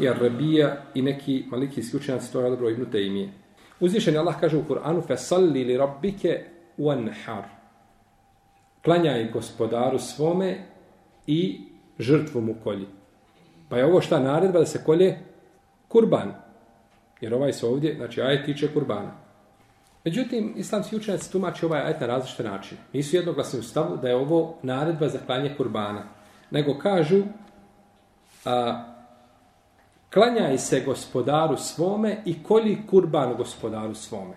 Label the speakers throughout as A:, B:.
A: i Arabija i neki maliki isključenci to je dobro Ibnu Tejmije. Uzvišen Allah kaže u Kur'anu Fesalli li rabbike wanhar. Klanjaj gospodaru svome i žrtvu mu kolji. Pa je ovo šta naredba da se kolje kurban. Jer ovaj se ovdje, znači ajet tiče kurbana. Međutim, islamski učenjaci tumači ovaj ajet na različite načine. Nisu jednoglasni u stavu da je ovo naredba za klanje kurbana. Nego kažu a, klanjaj se gospodaru svome i kolji kurban gospodaru svome.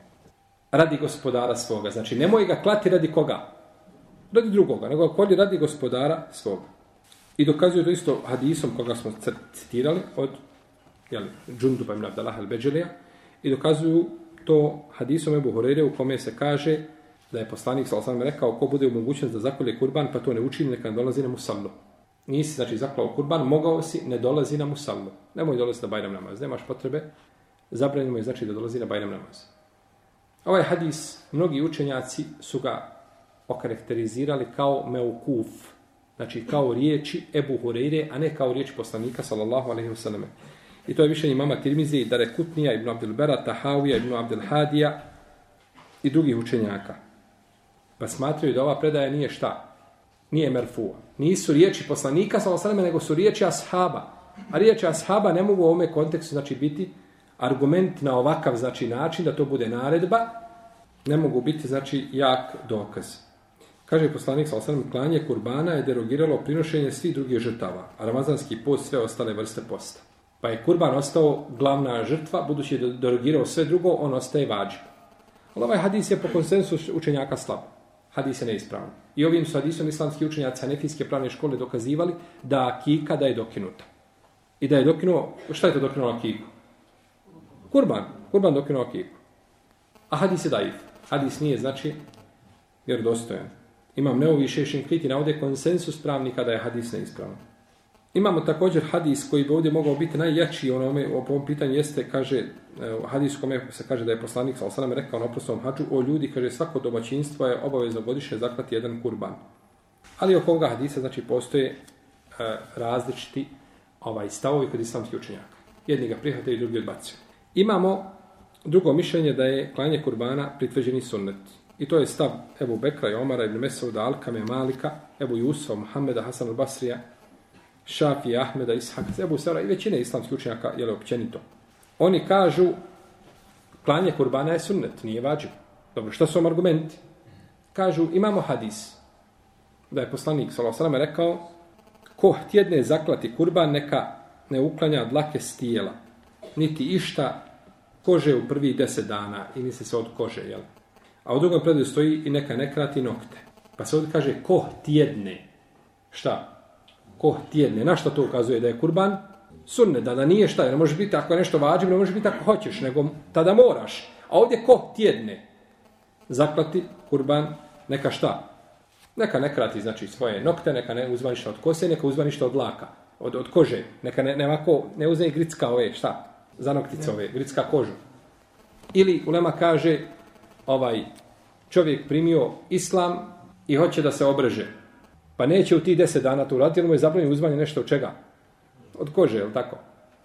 A: Radi gospodara svoga. Znači, nemoj ga klati radi koga? Radi drugoga, nego kolji radi gospodara svoga. I dokazuju to isto hadisom koga smo citirali od jeli, Džunduba ibn Abdallah al-Beđelija i dokazuju to hadisom Ebu Horeire u kome se kaže da je poslanik sa osam rekao ko bude u mogućnost da zakolje kurban pa to ne učini neka ne dolazi na musallu. Nisi znači zaklao kurban, mogao si, ne dolazi na musallu. Nemoj dolaziti na bajram namaz, nemaš potrebe. zabranjeno je znači da dolazi na bajram namaz. Ovaj hadis, mnogi učenjaci su ga okarakterizirali kao meukuf, znači kao riječi Ebu Hureyre, a ne kao riječi poslanika, sallallahu alaihi wasallam. I to je više imama Tirmizi, Dare Kutnija, Ibn Abdul Bera, Ibn Abdul Hadija i drugih učenjaka. Pa smatraju da ova predaja nije šta? Nije merfua. Nisu riječi poslanika, sallallahu alaihi nego su riječi ashaba. A riječi ashaba ne mogu u ovome kontekstu znači, biti argument na ovakav znači način da to bude naredba, ne mogu biti znači jak dokaz. Kaže poslanik sa osam klanje kurbana je derogiralo prinošenje svih drugih žrtava, a ramazanski post sve ostale vrste posta. Pa je kurban ostao glavna žrtva, budući je derogirao sve drugo, on ostaje vađib. Ali ovaj hadis je po konsensu učenjaka slab. Hadis je neispravan. I ovim su hadisom islamski učenjaci Hanefijske pravne škole dokazivali da akika da je dokinuta. I da je dokinuo, šta je to dokinuo akiku? Kurban. Kurban dokinuo akiku. A hadis je daif. Hadis nije, znači, vjerodostojan. Imam neovi šešin kriti navode konsensus pravnika da je hadis neispravan. Imamo također hadis koji bi ovdje mogao biti najjači onome, o ovom pitanju jeste, kaže, e, hadis kome se kaže da je poslanik sa osanem rekao na oprostom hađu, o ljudi, kaže, svako domaćinstvo je obavezno godišnje zaklati jedan kurban. Ali oko ovoga hadisa, znači, postoje e, različiti ovaj stavovi kod islamskih učenjaka. Jedni ga prihvataju drugi odbacuju. Imamo drugo mišljenje da je klanje kurbana pritvrđeni sunnet. I to je stav Ebu Bekra i Omara ibn Mesauda, Alkame, Malika, Ebu Jusa, Muhammeda, Hasan al-Basrija, Šafi, Ahmeda, Ishak, Ebu Sara i većine islamskih učenjaka, je općenito. Oni kažu, klanje kurbana je sunnet, nije vađiv. Dobro, šta su vam argumenti? Kažu, imamo hadis, da je poslanik, s.a.v. rekao, ko htjedne zaklati kurban, neka ne uklanja dlake s tijela, niti išta kože u prvi deset dana, i misli se od kože, jel? A u drugom predaju stoji i neka ne krati nokte. Pa se ovdje kaže ko tjedne. Šta? Ko tjedne. Na što to ukazuje da je kurban? Sunne, da, da nije šta. Ne može biti ako je nešto vađiv, ne može biti ako hoćeš, nego tada moraš. A ovdje ko tjedne. Zaklati kurban, neka šta? Neka ne krati znači svoje nokte, neka ne uzma ništa od kose, neka uzma ništa od laka, od, od kože. Neka ne, ne, ovako, ne uzme gricka ove, šta? Za noktice ove, gricka kožu. Ili Ulema kaže, ovaj čovjek primio islam i hoće da se obreže, pa neće u ti deset dana to uraditi, jer mu je zabranjeno uzmanje nešto od čega? Od kože, je li tako?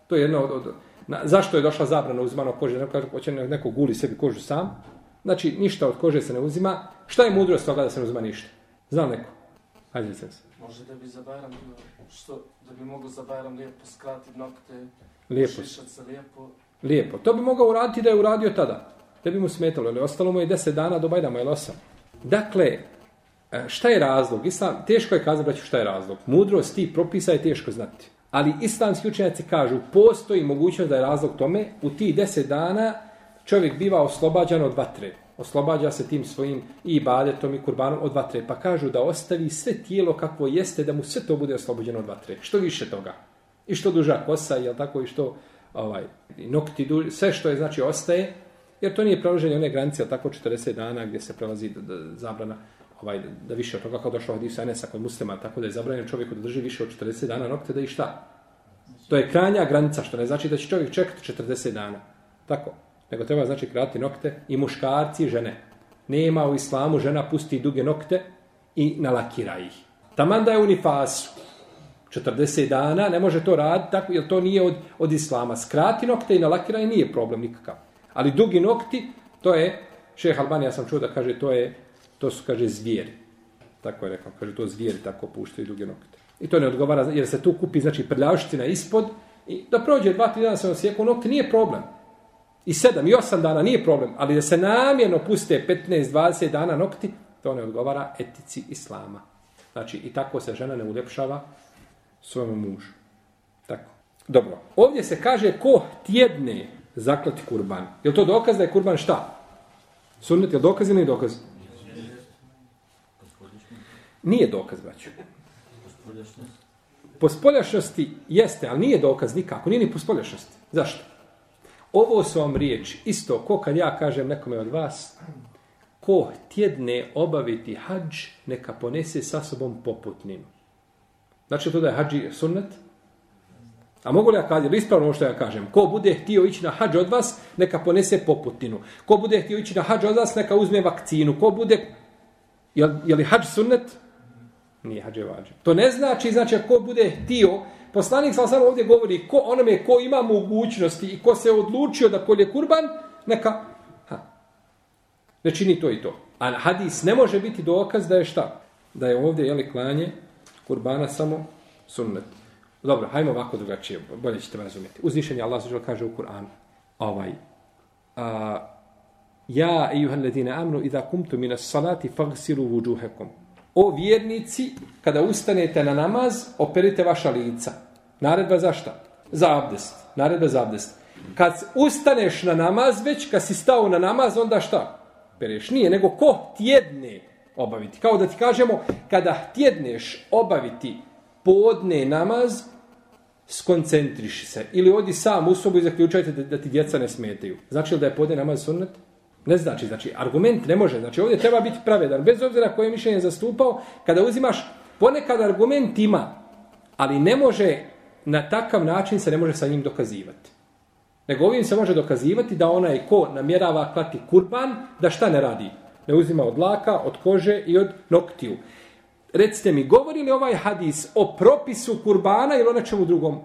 A: To je jedno od... od na, zašto je došla zabrana uzmano kože? Neko kaže, hoće neko guli sebi kožu sam. Znači, ništa od kože se ne uzima. Šta je mudrost toga da se ne uzima ništa? Zna neko? Hajde se.
B: Može da bi za Bajram, što, da bi mogo za Bajram lijepo skratiti nokte,
A: Lijepo.
B: šišat se lijepo.
A: Lijepo. To bi mogao uraditi da je uradio tada. Ne bi mu smetalo. Ali ostalo mu je deset dana do Bajrama ili osam. Dakle, E, šta je razlog? Islam, teško je kazati braću šta je razlog. Mudrost ti propisa je teško znati. Ali islamski učenjaci kažu, postoji mogućnost da je razlog tome, u ti deset dana čovjek biva oslobađan od vatre. Oslobađa se tim svojim i ibadetom i kurbanom od vatre. Pa kažu da ostavi sve tijelo kakvo jeste, da mu sve to bude oslobođeno od vatre. Što više toga. I što duža kosa, jel tako, i što ovaj, i nokti, duži, sve što je, znači, ostaje, jer to nije prelaženje one granice, jel tako, 40 dana gdje se prelazi da, da, zabrana, ovaj, da više od toga kao došlo Hadisu Enesa kod muslima, tako da je zabranjeno čovjeku da drži više od 40 dana nokte, da i šta? To je krajnja granica, što ne znači da će čovjek čekati 40 dana. Tako. Nego treba znači krati nokte i muškarci i žene. Nema u islamu žena pusti duge nokte i nalakira ih. Taman da je u nifasu. 40 dana ne može to raditi tako, jer to nije od, od islama. Skrati nokte i nalakira nije problem nikakav. Ali dugi nokti, to je, šeha Albanija sam čuo da kaže, to je, to su, kaže, zvijeri. Tako je rekao, kaže, to zvijeri tako puštaju duge nokte. I to ne odgovara, jer se tu kupi, znači, prljavština ispod, i da prođe dva, tri dana se osjeku nokte, nije problem. I sedam, i osam dana, nije problem. Ali da se namjerno puste 15, 20 dana nokti, to ne odgovara etici islama. Znači, i tako se žena ne uljepšava svojom mužu. Tako. Dobro. Ovdje se kaže ko tjedne zaklati kurban. Je to dokaz da je kurban šta? Sunnet je dokaz ili nije dokaz? Nije dokaz, braću. Po spoljašnosti jeste, ali nije dokaz nikako. Nije ni po spoljašnosti. Zašto? Ovo su vam riječi. Isto, ko kad ja kažem nekome od vas, ko tjedne obaviti hađ, neka ponese sa sobom poputninu. Znači to da je hađi sunnet? A mogu li ja kažem, ispravno što ja kažem, ko bude htio ići na hađ od vas, neka ponese poputinu. Ko bude htio ići na hađ od vas, neka uzme vakcinu. Ko bude, je, je li hađ sunnet? Nije hađe vađe. To ne znači, znači, ko bude htio, poslanik sam samo ovdje govori, ko onome ko ima mogućnosti i ko se odlučio da kolje kurban, neka, ha, ne čini to i to. A hadis ne može biti dokaz da je šta? Da je ovdje, jeli, klanje kurbana samo sunnet. Dobro, hajmo ovako drugačije, bolje ćete me razumjeti. Uzvišenje Allah zađer kaže u Kur'anu, ovaj, a, ja, ejuhan ledine amnu, idha kumtu minas salati fagsiru vuđuhekom. O vjernici, kada ustanete na namaz, operite vaša lica. Naredba za šta? Za abdest. Naredba za abdest. Kad ustaneš na namaz, već kad si stao na namaz, onda šta? Pereš. Nije, nego ko tjedne obaviti. Kao da ti kažemo, kada tjedneš obaviti podne namaz, skoncentriši se. Ili odi sam u sobu i zaključajte da, da ti djeca ne smetaju. Znači li da je podne namaz sunnet? Ne znači. Znači, argument ne može. Znači, ovdje treba biti pravedan. Bez obzira koje mišljenje zastupao, kada uzimaš, ponekad argument ima, ali ne može, na takav način se ne može sa njim dokazivati. Nego ovim se može dokazivati da onaj ko namjerava klati kurban, da šta ne radi? Ne uzima od laka, od kože i od noktiju. Recite mi, govori li ovaj hadis o propisu kurbana ili o nečemu drugom?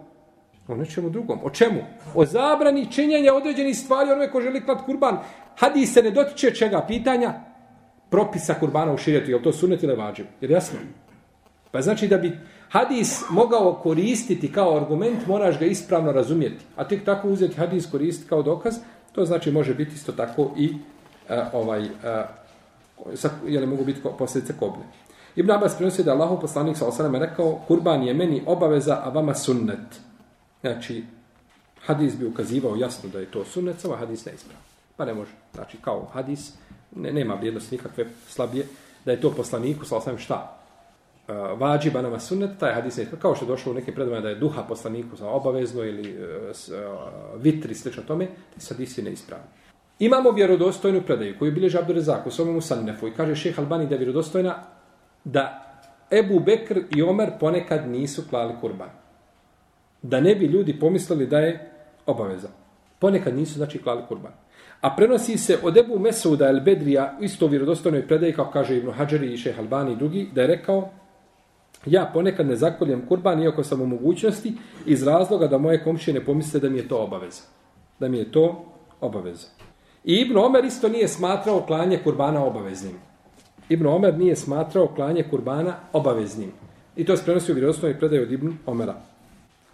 A: O nečemu drugom. O čemu? O zabrani činjenja određenih stvari onome ko želi klat kurban. Hadis se ne dotiče čega pitanja? Propisa kurbana u širjetu. Je li to sunet ili vađiv? Jer jasno? Pa znači da bi hadis mogao koristiti kao argument, moraš ga ispravno razumjeti. A tek tako uzeti hadis koristiti kao dokaz, to znači može biti isto tako i uh, ovaj, uh, sa, jeli mogu biti posljedice koble. Ibn Abbas prenosi da Allahu poslanik sa osaname rekao kurban je meni obaveza, a vama sunnet. Znači, hadis bi ukazivao jasno da je to sunnet, samo hadis ne ispravo. Pa ne može. Znači, kao hadis, ne, nema vrijednosti nikakve slabije, da je to poslaniku sa osam šta? E, vađiba nama sunnet, taj hadis ne ispravo. Kao što je došlo u neke predvane da je duha poslaniku za obavezno ili e, s, e, vitri, slično tome, te hadis je ispravo. Imamo vjerodostojnu predaju koju bilježi Abdurezak u svojemu Sannefu i kaže šeha Albani da je vjerodostojna da Ebu Bekr i Omer ponekad nisu klali kurban. Da ne bi ljudi pomislili da je obaveza. Ponekad nisu, znači, klali kurban. A prenosi se od Ebu Mesuda el Bedrija, isto u vjerodostojnoj predaji, kao kaže Ibn Hadžari i Šeh Albani i drugi, da je rekao, ja ponekad ne zakoljem kurban, iako sam u mogućnosti, iz razloga da moje komšije ne pomisle da mi je to obaveza. Da mi je to obaveza. I Ibn Omer isto nije smatrao klanje kurbana obaveznim. Ibn Omer nije smatrao klanje kurbana obaveznim. I to se prenosi u vjerodostojnoj predaji od Ibn Omera.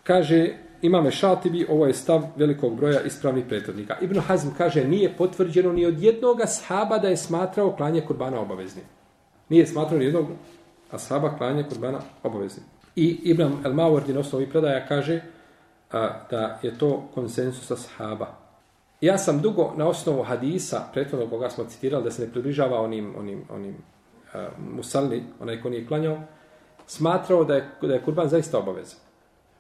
A: Kaže, imame Šatibi, ovo je stav velikog broja ispravnih prethodnika. Ibn Hazm kaže, nije potvrđeno ni od jednog sahaba da je smatrao klanje kurbana obaveznim. Nije smatrao ni jednog ashaba klanje kurbana obaveznim. I Ibn El-Mawardi na osnovi predaja kaže a, da je to konsensus ashaba. Ja sam dugo na osnovu hadisa, prethodno koga smo citirali, da se ne približava onim, onim, onim uh, musalli, onaj ko nije klanjao, smatrao da je, da je kurban zaista obavezan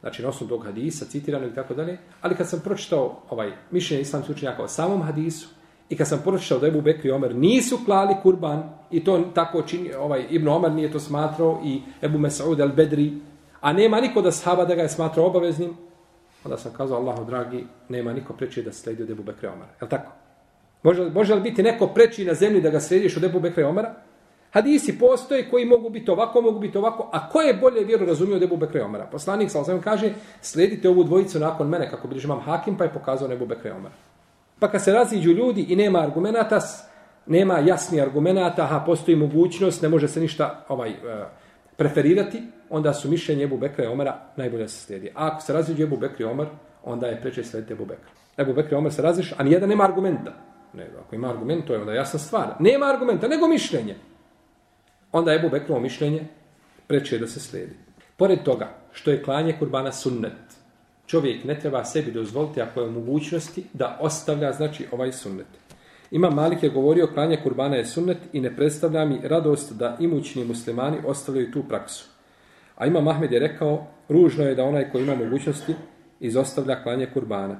A: znači na osnovu tog hadisa, citirano i tako dalje, ali kad sam pročitao ovaj mišljenje islamskih učenjaka o samom hadisu i kad sam pročitao da Ebu Bekr i Omer nisu klali kurban i to tako čini, ovaj Ibn Omer nije to smatrao i Ebu Mesaud al-Bedri, a nema niko da sahaba da ga je smatrao obaveznim, onda sam kazao Allahu dragi, nema niko preči da sledi od Ebu Bekra i Omara. Je tako? Može, može li biti neko preći na zemlji da ga slediš od Ebu Bekra i Omera? Hadisi postoje koji mogu biti ovako, mogu biti ovako, a ko je bolje vjeru razumio od Ebu Bekre Omara? Poslanik sa osam kaže, sledite ovu dvojicu nakon mene, kako bilježi imam hakim, pa je pokazao Ebu Bekre Omara. Pa kad se raziđu ljudi i nema argumenta, nema jasni argumenta, a postoji mogućnost, ne može se ništa ovaj e, preferirati, onda su mišljenje Ebu Bekre Omara najbolje se slijedi. A ako se raziđu Ebu Bekre Omar, onda je preče slediti Ebu Bekra. Ebu Bekre Omar se raziš, a nijedan nema argumenta. Ne, ako ima argument, to je onda jasna stvar. Nema argumenta, nego mišljenje onda je Bubekrovo mišljenje preče da se slijedi. Pored toga, što je klanje kurbana sunnet, čovjek ne treba sebi dozvoliti ako je u mogućnosti da ostavlja znači ovaj sunnet. Ima Malik je govorio klanje kurbana je sunnet i ne predstavlja mi radost da imućni muslimani ostavljaju tu praksu. A ima Mahmed je rekao, ružno je da onaj ko ima mogućnosti izostavlja klanje kurbana.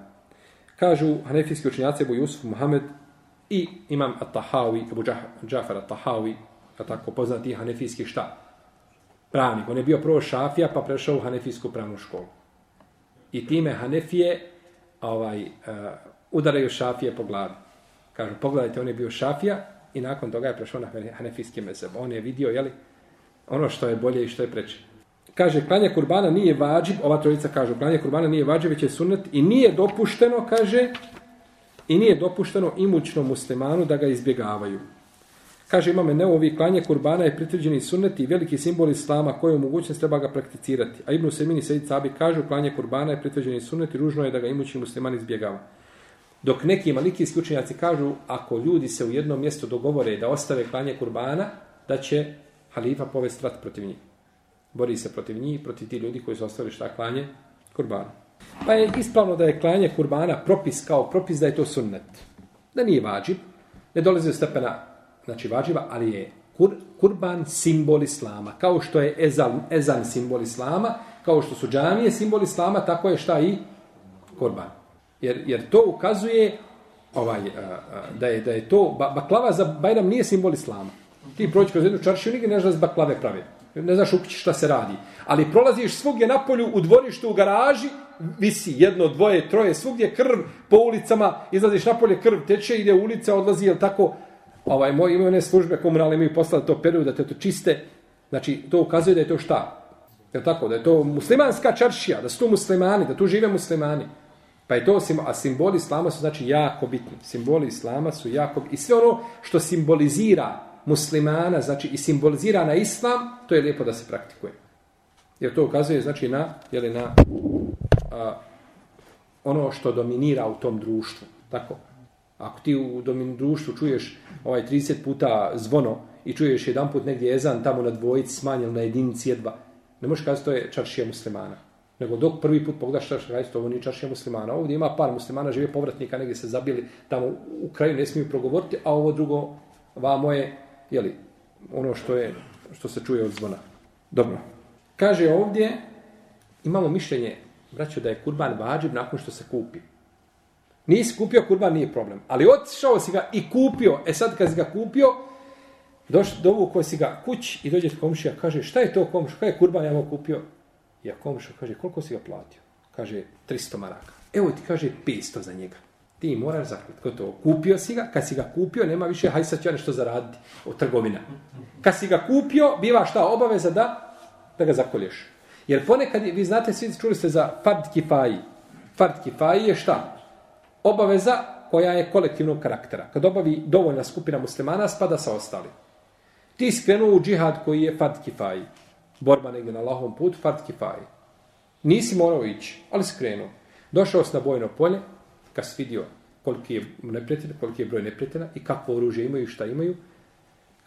A: Kažu hanefijski učinjaci Ebu Jusuf Muhammed i imam At-Tahawi, Ebu Džafar At-Tahawi, a tako poznati hanefijski šta? Pravnik. On je bio prvo šafija, pa prešao u hanefijsku pravnu školu. I time hanefije ovaj, uh, udaraju šafije po glavi. Kažu, pogledajte, on je bio šafija i nakon toga je prešao na hanefijski mezeb. On je vidio, jeli, ono što je bolje i što je preče. Kaže, klanje kurbana nije vađib, ova trojica kaže, klanje kurbana nije vađib, već je sunnet i nije dopušteno, kaže, i nije dopušteno imućnom muslimanu da ga izbjegavaju. Kaže imame neovi klanje kurbana je pritvrđeni sunnet i veliki simbol islama koji je mogućnost treba ga prakticirati. A Ibnu Semini Sejid Sabi kaže klanje kurbana je pritvrđeni sunnet i ružno je da ga imući musliman izbjegava. Dok neki malikijski učenjaci kažu ako ljudi se u jednom mjestu dogovore da ostave klanje kurbana, da će halifa povesti rat protiv njih. Bori se protiv njih, protiv ti ljudi koji su ostavili šta klanje kurbana. Pa je ispravno da je klanje kurbana propis kao propis da je to sunnet. Da nije vađib, ne dolazi do stepena znači vađiva, ali je kur, kurban simbol islama. Kao što je ezan, ezan simbol islama, kao što su džamije simbol islama, tako je šta i kurban. Jer, jer to ukazuje ovaj, da, je, da je to, baklava za Bajram nije simbol islama. Ti prođi kroz jednu čaršiju, nigdje ne znaš da baklave prave. Ne znaš u šta se radi. Ali prolaziš svugdje na polju, u dvorištu, u garaži, visi jedno, dvoje, troje, svugdje krv po ulicama, izlaziš na polje, krv teče, ide ulica, odlazi, jel tako, ovaj, moj, imaju one službe komunalne, imaju poslali to peru da te to čiste. Znači, to ukazuje da je to šta? Je tako? Da je to muslimanska čaršija, da su tu muslimani, da tu žive muslimani. Pa je to, a simboli islama su znači jako bitni. Simboli islama su jako bitni. I sve ono što simbolizira muslimana, znači i simbolizira na islam, to je lijepo da se praktikuje. Jer to ukazuje znači na, jeli, na a, ono što dominira u tom društvu. Tako? Ako ti u domin društvu čuješ ovaj 30 puta zvono i čuješ jedan put negdje ezan tamo na dvojici smanjeno na jedinici jedva, ne možeš kazati to je čaršija muslimana. Nego dok prvi put pogledaš čaršija, to ovo nije čaršija muslimana. Ovdje ima par muslimana, žive povratnika, negdje se zabili tamo u kraju, ne smiju progovoriti, a ovo drugo, vamo je, jeli, ono što je, što se čuje od zvona. Dobro. Kaže ovdje, imamo mišljenje, braćo, da je kurban vađib nakon što se kupi. Nisi kupio kurban, nije problem. Ali otišao si ga i kupio. E sad kad si ga kupio, doš, dovukao si ga kuć i dođe komšija, kaže, šta je to komšu? Kaj je kurban ja mu kupio? Ja komšu, kaže, koliko si ga platio? Kaže, 300 maraka. Evo ti kaže, 500 za njega. Ti moraš zakleti. Ko to? Kupio si ga, kad si ga kupio, nema više, haj sad ću ja nešto zaraditi od trgovina. Kad si ga kupio, biva šta obaveza da, da ga zakolješ. Jer ponekad, vi znate, svi čuli ste za fard kifaji. Fard kifaji je šta? Obaveza koja je kolektivnog karaktera. Kad obavi dovoljna skupina muslimana, spada sa ostali. Ti skrenuo u džihad koji je fard kifaji. Borba negdje na lahom put, fard kifaji. Nisi morao ići, ali skrenuo. Došao si na bojno polje, kad si vidio koliki je neprijatelj, koliki je broj neprijatelja i kakvo oružje imaju i šta imaju,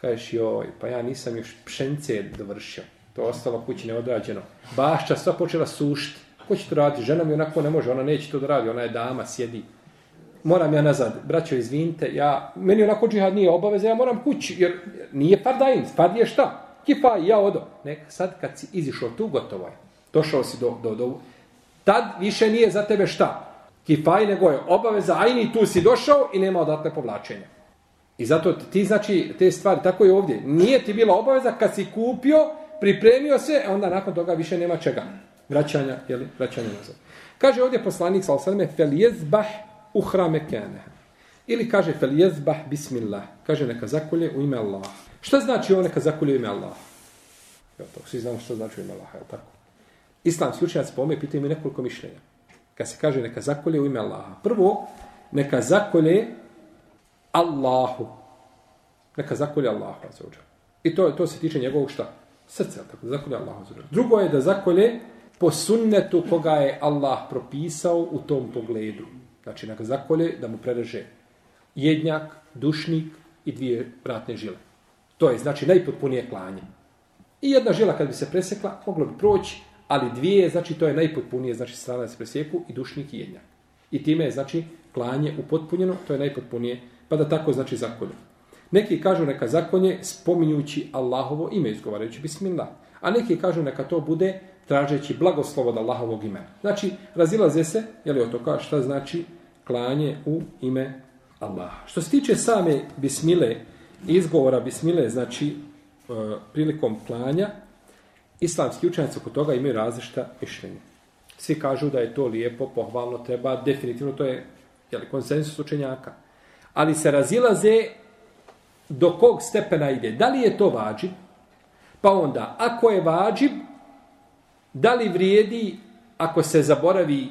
A: kažeš, joj, pa ja nisam još pšence dovršio. To je ostalo kući neodrađeno. Bašća sva počela sušiti. Ko će to raditi? Žena mi onako ne može, ona neće to da radi, ona je dama, sjedi. Moram ja nazad, braćo, izvinite, ja, meni onako džihad nije obaveza, ja moram kući, jer nije fardajn, fard je šta? Kifa, ja odo. Nek, sad kad si izišao tu, gotovo je. Došao si do, do, do, tad više nije za tebe šta? Kifaj, nego je obaveza, ajni, tu si došao i nema odatle povlačenja. I zato ti znači te stvari, tako je ovdje. Nije ti bila obaveza kad si kupio, pripremio se, e onda nakon toga više nema čega. Vraćanja, jeli, vraćanja nazad. Kaže ovdje poslanik, sal sveme, fel jezbah uhra mekane. Ili kaže fel jezbah bismillah. Kaže neka zakolje u ime Allah. Šta znači ovo neka zakolje u ime Allah? Jel to, svi znamo što znači u ime Allah, jel tako? Islamski učenjaci po ome pitaju mi nekoliko mišljenja. Kad se kaže neka zakolje u ime Allaha. Prvo, neka zakolje Allahu. Neka zakolje Allahu. I to, to se tiče njegovog šta? Srce, tako da zakolje Allahu. Drugo je da zakolje po sunnetu koga je Allah propisao u tom pogledu. Znači, neka zakolje da mu prereže jednjak, dušnik i dvije vratne žile. To je, znači, najpotpunije klanje. I jedna žila kad bi se presekla, moglo bi proći, ali dvije, znači to je najpotpunije, znači strana se presjeku i dušnik i jednjak. I time je, znači, klanje upotpunjeno, to je najpotpunije, pa da tako, znači, zakolje. Neki kažu neka zakonje spominjući Allahovo ime, izgovarajući bismillah. A neki kažu neka to bude tražeći blagoslovo od Allahovog imena. Znači, razilaze se, je li o to kaže, šta znači klanje u ime Allaha. Što se tiče same bismile, izgovora bismile, znači, e, prilikom klanja, islamski učenjaci oko toga imaju različita mišljenja. Svi kažu da je to lijepo, pohvalno, treba, definitivno to je jeli, konsensus učenjaka. Ali se razilaze do kog stepena ide. Da li je to vađib? Pa onda, ako je vađib, da li vrijedi ako se zaboravi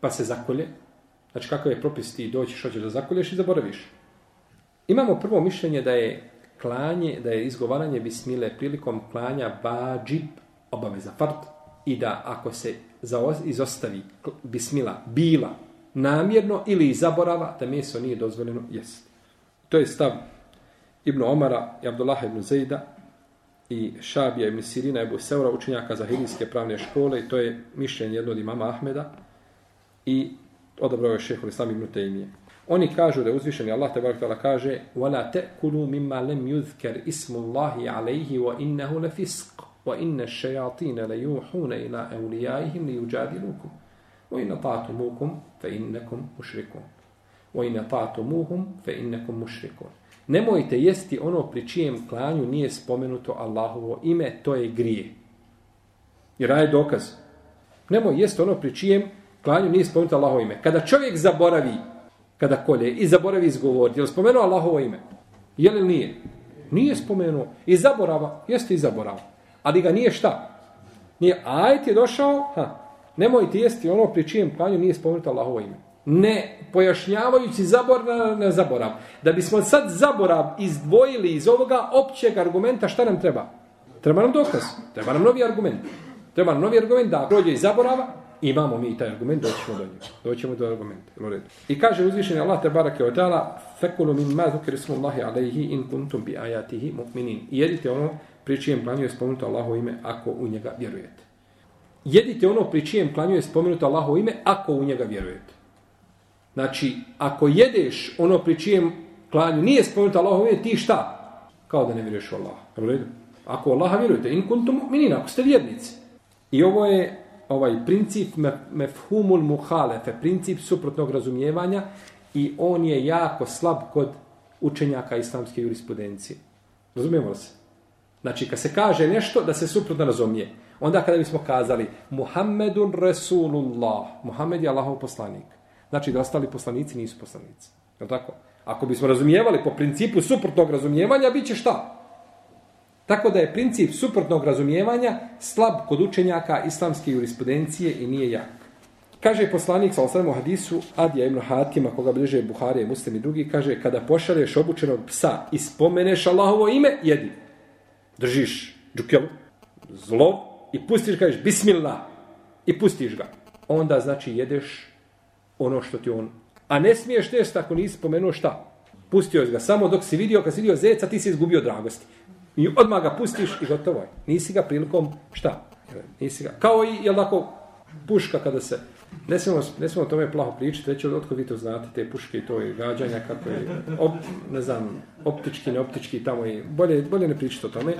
A: pa se zakolje? Znači, kakav je propis ti doćiš, hoćeš da zakolješ i zaboraviš. Imamo prvo mišljenje da je klanje, da je izgovaranje bismile prilikom klanja vađib obaveza fard i da ako se izostavi bismila bila namjerno ili zaborava, da meso nije dozvoljeno jest. To je stav Ibn Omara i Abdullah ibn Zejda i Šabija ibn Sirina i Seura, učenjaka za hirijske pravne škole i to je mišljenje jednog imama Ahmeda i odabrao je šehol Islam ibn Tejmije. Oni kažu da je uzvišeni Allah te barak tala kaže وَلَا تَأْكُلُوا مِمَّا لَمْ يُذْكَرْ إِسْمُ اللَّهِ عَلَيْهِ وَإِنَّهُ لَفِسْقُ وَإِنَّ الشَّيَاطِينَ لَيُوحُونَ إِلَىٰ أَوْلِيَائِهِمْ لِيُجَادِلُوكُمْ وَإِنَّ طَعْتُمُوكُمْ فَإِنَّكُمْ مُشْرِكُونَ وَإِنَّ طَعْتُمُوهُمْ فَإِنَّكُمْ مُشْرِكُونَ Nemojte jesti ono pri čijem klanju nije spomenuto Allahovo ime, to je grije. Jer je dokaz. Nemoj jesti ono pri čijem klanju nije spomenuto Allahovo ime. Kada čovjek zaboravi kada kolje i zaboravi izgovoriti. Je li spomenuo Allahovo ime? Je li nije? Nije spomenuo. I zaborava, jeste i zaborava. Ali ga nije šta? Nije, ajt je došao, ha, nemoj ti jesti ono pri čijem klanju nije spomenuto Allahovo ime. Ne pojašnjavajući zaborav, ne zaborav. Da bismo sad zaborav izdvojili iz ovoga općeg argumenta, šta nam treba? Treba nam dokaz. Treba nam novi argument. Treba nam novi argument da prođe iz zaborava, imamo mi taj argument, doćemo do njega. Doćemo do argumenta. I kaže uzvišeni Allah te barake od ta'ala fekulu min ma zukir smo Allahi alaihi in kuntum bi ajatihi mu'minin. I jedite ono pri čijem planju je spomenuto Allaho ime ako u njega vjerujete. Jedite ono pri čijem planju je spomenuto Allaho ime ako u njega vjerujete. Znači, ako jedeš ono pri čijem klanju nije spomenuto Allaho ime, ti šta? Kao da ne vjeruješ u Allah. Ako Allaha vjerujete, in kuntum mu'minin, ako ste vjernici. I ovo je ovaj princip mefhumul muhalefe, princip suprotnog razumijevanja i on je jako slab kod učenjaka islamske jurisprudencije. Razumijemo se? Znači, kad se kaže nešto, da se suprotno razumije. Onda kada bismo kazali Muhammedun Resulullah, Muhammed je Allahov poslanik. Znači da ostali poslanici nisu poslanici. Je tako? Ako bismo razumijevali po principu suprotnog razumijevanja, bit će šta? Tako da je princip suprotnog razumijevanja slab kod učenjaka islamske jurisprudencije i nije jak. Kaže poslanik sa osremu hadisu Adija ibn Hatima, koga bliže Buharije, muslim i drugi, kaže, kada pošalješ obučenog psa i spomeneš Allahovo ime, jedi. Držiš džukelu, zlo i pustiš, kažeš, bismillah, i pustiš ga. Onda znači jedeš ono što ti on... A ne smiješ test ako nisi spomenuo šta. Pustio ga samo dok si vidio, kad si vidio zeca, ti si izgubio dragosti. I odmah ga pustiš i gotovo je. Nisi ga prilikom šta? Nisi ga. Kao i, jel tako, puška kada se... Ne smemo, ne smemo o tome plaho pričati, već od vi to znate, te puške i to je gađanja, kako je, op, ne znam, optički, neoptički, tamo i bolje, bolje ne pričati o tome,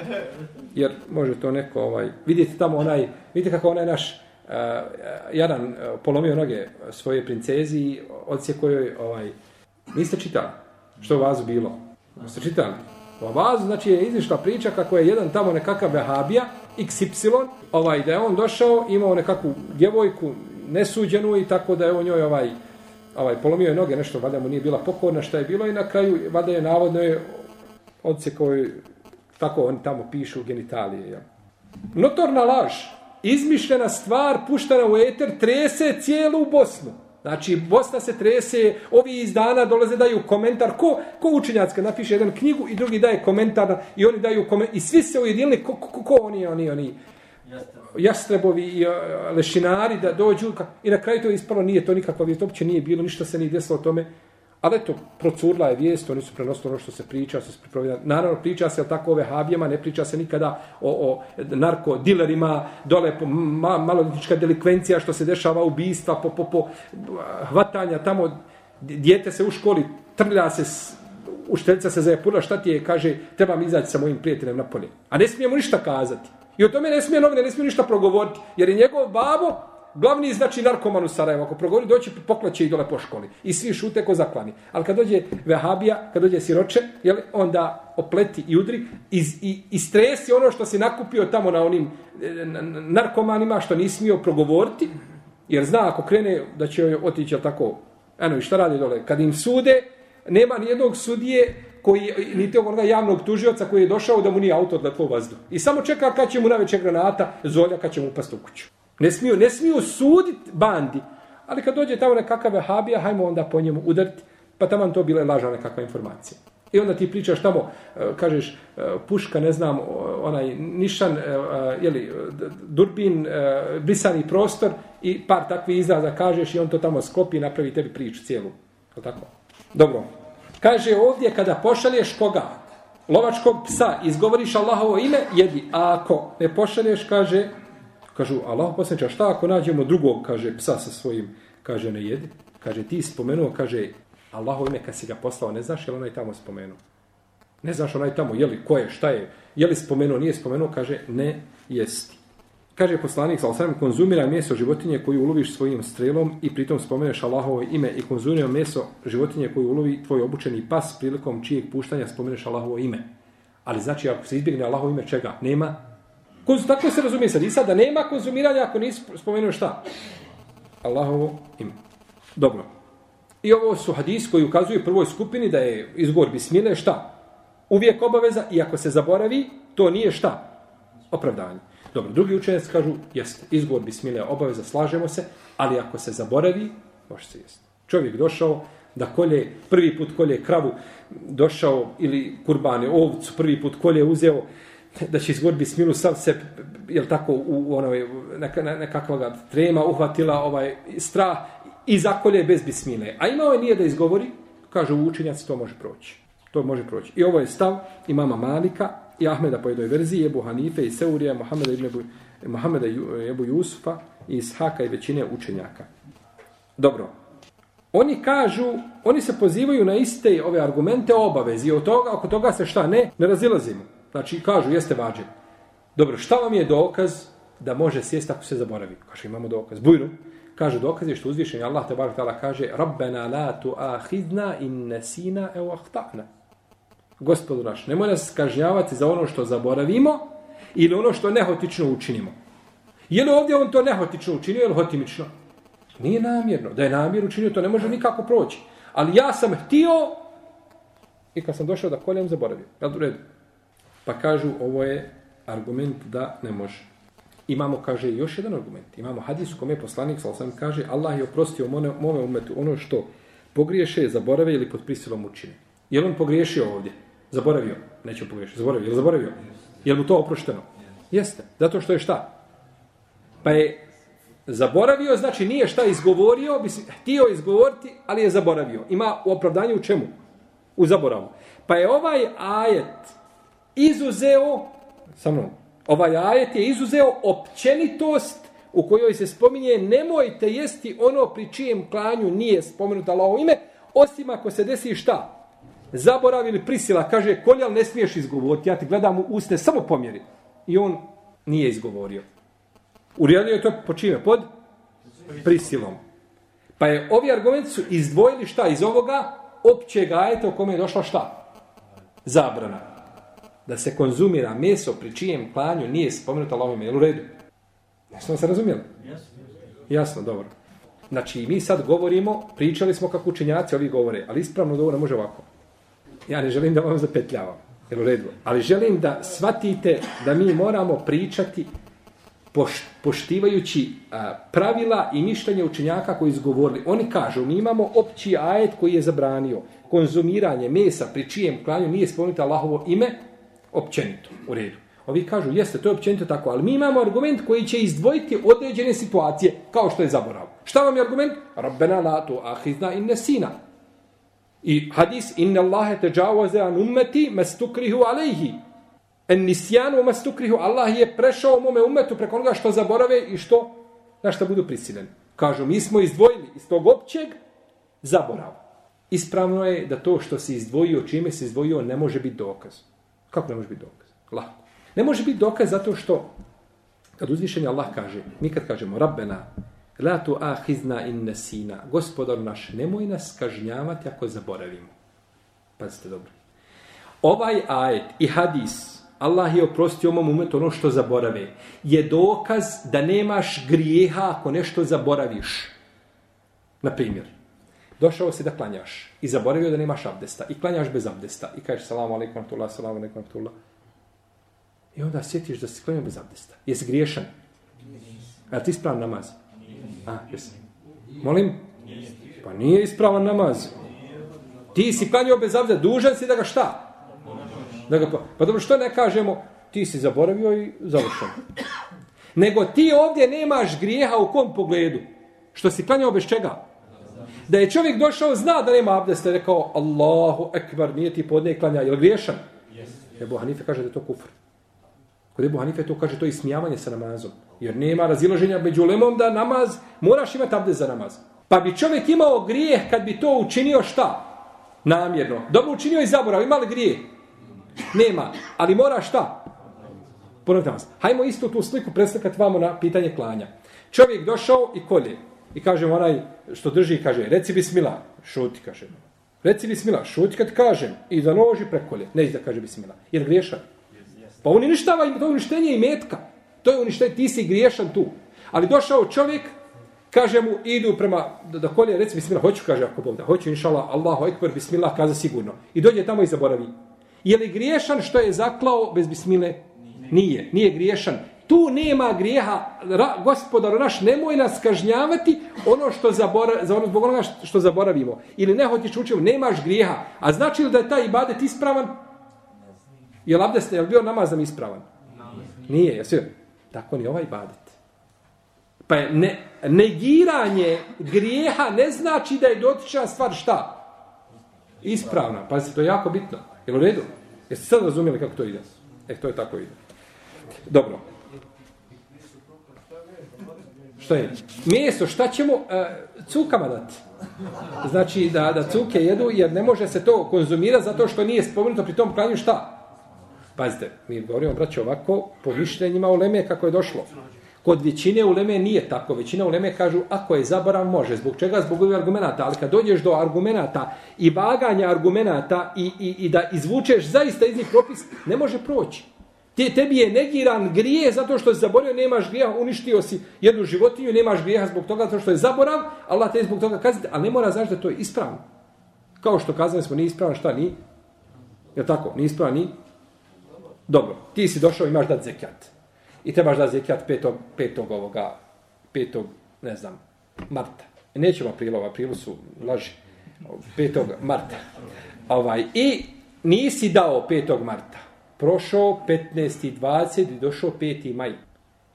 A: jer može to neko, ovaj, vidite tamo onaj, vidite kako onaj naš, eh, eh, uh, jedan uh, eh, polomio noge svoje princezi i odsje kojoj, ovaj, niste čitali što u vazu bilo? Niste čitali? U vazu, znači, je izišla priča kako je jedan tamo nekakav vehabija, XY, ovaj, da je on došao, imao nekakvu djevojku, nesuđenu i tako da je on njoj ovaj, ovaj, polomio je noge, nešto, valjda mu nije bila pokorna, šta je bilo i na kraju, valjda je navodno je odse koji, tako oni tamo pišu genitalije. Ja. Notorna laž, izmišljena stvar, puštena u eter, trese cijelu Bosnu. Znači, Bosna se trese, ovi iz dana dolaze, daju komentar, ko, ko učenjacka napiše jedan knjigu i drugi daje komentar i oni daju komentar, i svi se ujedinili, ko, ko, ko, oni, oni, oni, jastrebovi. I lešinari da dođu i na kraju to ispalo, nije to nikakva vijest, uopće nije bilo, ništa se nije desilo o tome, ali to procurla je vijest, oni su prenosili ono što se priča, što se pripravlja. Naravno, priča se o tako ove habijama, ne priča se nikada o, o narkodilerima, dole po ma, malolitička delikvencija, što se dešava ubistva, po, po, po hvatanja tamo, dijete se u školi, trlja se, ušteljica se zajepura, šta ti je, kaže, trebam izaći sa mojim prijateljem na polje. A ne smijemo ništa kazati. I o tome ne smije novine, ne smije ništa progovoriti. Jer je njegov babo, glavni znači narkoman u Sarajevo. Ako progovori, doći poklaće i dole po školi. I svi šute ko zaklani. Ali kad dođe vehabija, kad dođe siroče, jel, onda opleti i udri iz, i, i stresi ono što si nakupio tamo na onim e, narkomanima što nisi smio progovoriti. Jer zna ako krene da će otići tako, eno i šta radi dole? Kad im sude, nema nijednog sudije koji, niti onoga javnog tužioca koji je došao da mu nije auto odletlo u vazdu. I samo čeka kad će mu naveće granata, zolja kad će mu upast u kuću. Ne smiju, ne smiju sudit bandi. Ali kad dođe tamo nekakav vehabija, hajmo onda po njemu udariti. Pa tamo to bila laža nekakva informacija. I onda ti pričaš tamo, e, kažeš, e, puška, ne znam, onaj nišan, e, jeli, durbin, brisani prostor i par takvih izraza kažeš i on to tamo sklopi i napravi tebi priču cijelu. Tako? Dobro. Kaže ovdje kada pošalješ koga? Lovačkog psa, izgovoriš Allahovo ime, jedi. A ako ne pošalješ, kaže, kažu Allah posljedča, šta ako nađemo drugog, kaže, psa sa svojim, kaže, ne jedi. Kaže, ti spomenuo, kaže, Allahovo ime kad si ga poslao, ne znaš je li onaj tamo spomenuo? Ne znaš onaj tamo, je li, ko je, šta je, je li spomenuo, nije spomenuo, kaže, ne jesti. Kaže poslanik, sa osam, konzumira meso životinje koju uloviš svojim strelom i pritom spomeneš Allahovo ime i konzumira meso životinje koju ulovi tvoj obučeni pas prilikom čijeg puštanja spomeneš Allahovo ime. Ali znači, ako se izbjegne Allahovo ime, čega? Nema. Konz, tako se razumije sad. I sad da nema konzumiranja ako nisi spomenuo šta? Allahovo ime. Dobro. I ovo su hadis koji ukazuju prvoj skupini da je izgovor bismile šta? Uvijek obaveza i ako se zaboravi, to nije šta? Opravdanje. Dobro, drugi učenjac kažu, jeste, izgovor bismile obaveza, slažemo se, ali ako se zaboravi, može se jesti. Čovjek došao da kolje, prvi put kolje kravu, došao ili kurbane ovcu, prvi put kolje uzeo, da će izgovor bismilu sav se, jel tako, u, u onoj, neka, nekakva trema uhvatila ovaj strah i zakolje bez bismile. A imao je nije da izgovori, kaže učenjaci, to može proći. To može proći. I ovo je stav imama Malika, i Ahmeda po jednoj verziji, Ebu Hanife i Seurija, Mohameda ibn Ebu, Mohameda Ebu Jusufa i Ishaka i većine učenjaka. Dobro. Oni kažu, oni se pozivaju na iste ove argumente obavezi. Od toga, oko toga se šta ne, ne razilazimo. Znači, kažu, jeste vađen. Dobro, šta vam je dokaz da može sjesti ako se zaboravi? Kaže, imamo dokaz. Bujno. Kaže, dokaz je što uzvišen Allah te tala kaže Rabbena la tu ahidna in nesina e ahtana gospodu naš, nemoj nas kažnjavati za ono što zaboravimo ili ono što nehotično učinimo. Je li ovdje on to nehotično učinio ili hotimično? Nije namjerno. Da je namjer učinio, to ne može nikako proći. Ali ja sam htio i kad sam došao da koljem, zaboravio. Jel u redu? Pa kažu, ovo je argument da ne može. Imamo, kaže, još jedan argument. Imamo hadis u kome je poslanik, sal sam kaže, Allah je oprostio mone, mome umetu ono što pogriješe, zaborave ili pod prisilom učine. Je on pogriješio ovdje? Zaboravio. Neće pogriješiti. Zaboravio. Je zaboravio? Je mu to oprošteno? Jeste. Zato što je šta? Pa je zaboravio, znači nije šta izgovorio, bi si htio izgovoriti, ali je zaboravio. Ima u opravdanju u čemu? U zaboravu. Pa je ovaj ajet izuzeo, sa mnom, ovaj ajet je izuzeo općenitost u kojoj se spominje nemojte jesti ono pri čijem klanju nije spomenuto Allaho ime, osim ako se desi šta? Zaborav ili prisila, kaže, koljal ne smiješ izgovoriti, ja ti gledam u usne, samo pomjeri. I on nije izgovorio. Urijedio je to po čime? Pod prisilom. Pa je ovi argumenti su izdvojili šta iz ovoga općeg ajeta u kome je došla šta? Zabrana. Da se konzumira meso pri čijem klanju nije spomenuto Allahom ime. u redu? Jesmo se razumijeli? Jasno, dobro. Znači, mi sad govorimo, pričali smo kako učenjaci ovi govore, ali ispravno govore može ovako. Ja ne želim da vam zapetljavam, jer u redu. Ali želim da shvatite da mi moramo pričati poštivajući pravila i mišljenje učenjaka koji izgovorili. Oni kažu, mi imamo opći ajet koji je zabranio konzumiranje mesa pri čijem klanju nije spomenuto Allahovo ime, općenito, u redu. Ovi kažu, jeste, to je općenito tako, ali mi imamo argument koji će izdvojiti određene situacije, kao što je zaborav. Šta vam je argument? Rabbena la tu ahizna in nesina. I hadis, inna Allahe te džavaze an ummeti mestukrihu alejhi. En nisjanu mestukrihu, Allah je prešao mome umetu preko onoga što zaborave i što, na što budu prisiljeni. Kažu, mi smo izdvojili iz tog općeg zaborav. Ispravno je da to što se izdvojio, čime se izdvojio, ne može biti dokaz. Kako ne može biti dokaz? Lako. Ne može biti dokaz zato što kad uzvišenje Allah kaže, mi kad kažemo Rabbena, la tu ahizna in nesina, gospodar naš, nemoj nas kažnjavati ako zaboravimo. Pazite dobro. Ovaj ajet i hadis, Allah je oprostio mom umetu ono što zaborave, je dokaz da nemaš grijeha ako nešto zaboraviš. Na primjer, došao si da klanjaš i zaboravio da nemaš abdesta i klanjaš bez abdesta i kažeš salamu alaikum, salamu alaikum, I onda sjetiš da si klanjao bez abdesta. Jesi griješan? A ti ispravan namaz? A, jesi. Molim? Pa nije ispravan namaz. Ti si klanjao bez abdesta, dužan si da ga šta? Da ga pa, pa dobro, što ne kažemo? Ti si zaboravio i završeno. Nego ti ovdje nemaš grijeha u kom pogledu? Što si klanjao bez čega? Da je čovjek došao, zna da nema abdesta, rekao, Allahu ekbar, nije ti podne klanja, je li griješan? Yes. Ebu Hanife kaže da je to kufr. Kod Ebu Hanife to kaže, to je ismijavanje sa namazom. Jer nema razilaženja među lemom da namaz, moraš imati abdest za namaz. Pa bi čovjek imao grijeh kad bi to učinio šta? Namjerno. Dobro učinio i zaborav, ima li grijeh? Nema. Ali mora šta? Ponovite namaz. Hajmo istu tu sliku preslikati vamo na pitanje klanja. Čovjek došao i kolje. I kaže onaj što drži, kaže, reci bismila. Šuti, kaže. Reci bismila, šuti kad kažem. I da noži prekolje. Neće da kaže bismila. Jer griješan. Pa on uništava, to je uništenje i metka. To je uništenje, ti si griješan tu. Ali došao čovjek, kaže mu, idu prema, da, da kolje, reci bismillah, hoću, kaže, ako Bog da, hoću, inšala, Allahu ekber, bismillah, kaza sigurno. I dođe tamo i zaboravi. Je li griješan što je zaklao bez bismile? Nije, nije griješan. Tu nema grijeha, ra, gospodar naš, nemoj nas kažnjavati ono što zabora, za ono zbog onoga što zaboravimo. Ili ne hoćeš učiti, nemaš grijeha. A znači li da je taj ibadet ispravan? Je li abdest, je li bio namazam ispravan? Nije, jesi Tako ni ovaj ibadet. Pa je ne, negiranje grijeha ne znači da je dotična stvar šta? Ispravna. Pa to je jako bitno. Je li u redu? Jeste sad razumijeli kako to ide? E, to je tako ide. Dobro. Što je? Meso, šta ćemo uh, cukama dati? Znači da, da cuke jedu jer ne može se to konzumirati zato što nije spomenuto pri tom klanju šta? Pazite, mi govorimo, braće, ovako, po mišljenjima uleme kako je došlo. Kod većine uleme nije tako. Većina uleme kažu, ako je zaborav, može. Zbog čega? Zbog ovih argumenta. Ali kad dođeš do argumenta i vaganja argumenta i, i, i da izvučeš zaista iz njih propis, ne može proći. Te, tebi je negiran grije zato što si zaborio, nemaš grija, uništio si jednu životinju, nemaš grija zbog toga zato što je zaborav, Allah te zbog toga kazniti, ali ne mora znaš da to je ispravno. Kao što kazali smo, nije ispravno šta ni? Je tako? Nije ispravno ni? Dobro, ti si došao imaš dat zekijat. I trebaš dat zekijat petog, petog ovoga, petog, ne znam, marta. Nećemo aprilu, aprilu su laži. Petog marta. Ovaj, I nisi dao petog marta prošao 15. 20. i došao 5. maj.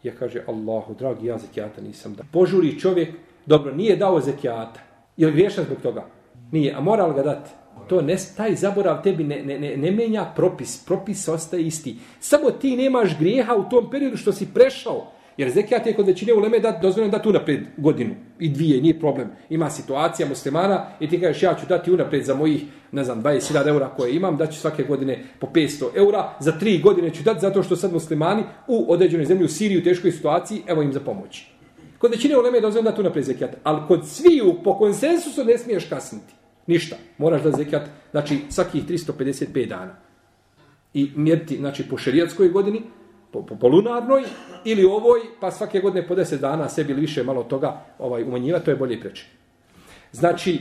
A: Ja kaže, Allahu, dragi, ja zekijata nisam dao. Požuri čovjek, dobro, nije dao zekijata. Je li griješan zbog toga? Nije, a mora li ga dati? To ne, taj zaborav tebi ne, ne, ne, ne menja propis. Propis ostaje isti. Samo ti nemaš grijeha u tom periodu što si prešao. Jer zekijat je kod većine uleme da dozvoljeno dati unapred godinu i dvije, nije problem. Ima situacija muslimana i ti kažeš ja ću dati unapred za mojih, ne znam, 20.000 eura koje imam, daću svake godine po 500 eura, za tri godine ću dati zato što sad muslimani u određenoj zemlji u Siriji u teškoj situaciji, evo im za pomoć. Kod većine uleme je dozvoljeno dati unapred zekijat, ali kod sviju po konsensusu ne smiješ kasniti. Ništa. Moraš da zekijat, znači svakih 355 dana. I mjeriti, znači po šerijatskoj godini, po, po, po lunarnoj ili ovoj, pa svake godine po 10 dana sebi ili više malo toga ovaj umanjiva, to je bolje i preče. Znači,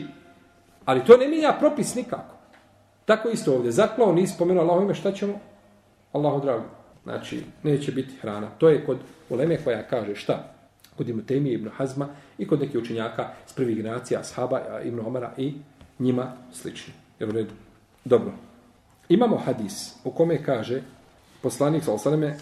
A: ali to ne mijenja propis nikako. Tako isto ovdje. Zaklao, nisi spomenuo Allaho ime, šta ćemo? Allahu drago. Znači, neće biti hrana. To je kod uleme koja kaže šta? Kod Ibn Temije, Ibn Hazma i kod nekih učenjaka s prvih generacija, Ashaba, Ibn Omara i njima slični. Jer u redu. Dobro. Imamo hadis u kome kaže poslanik sa alejhi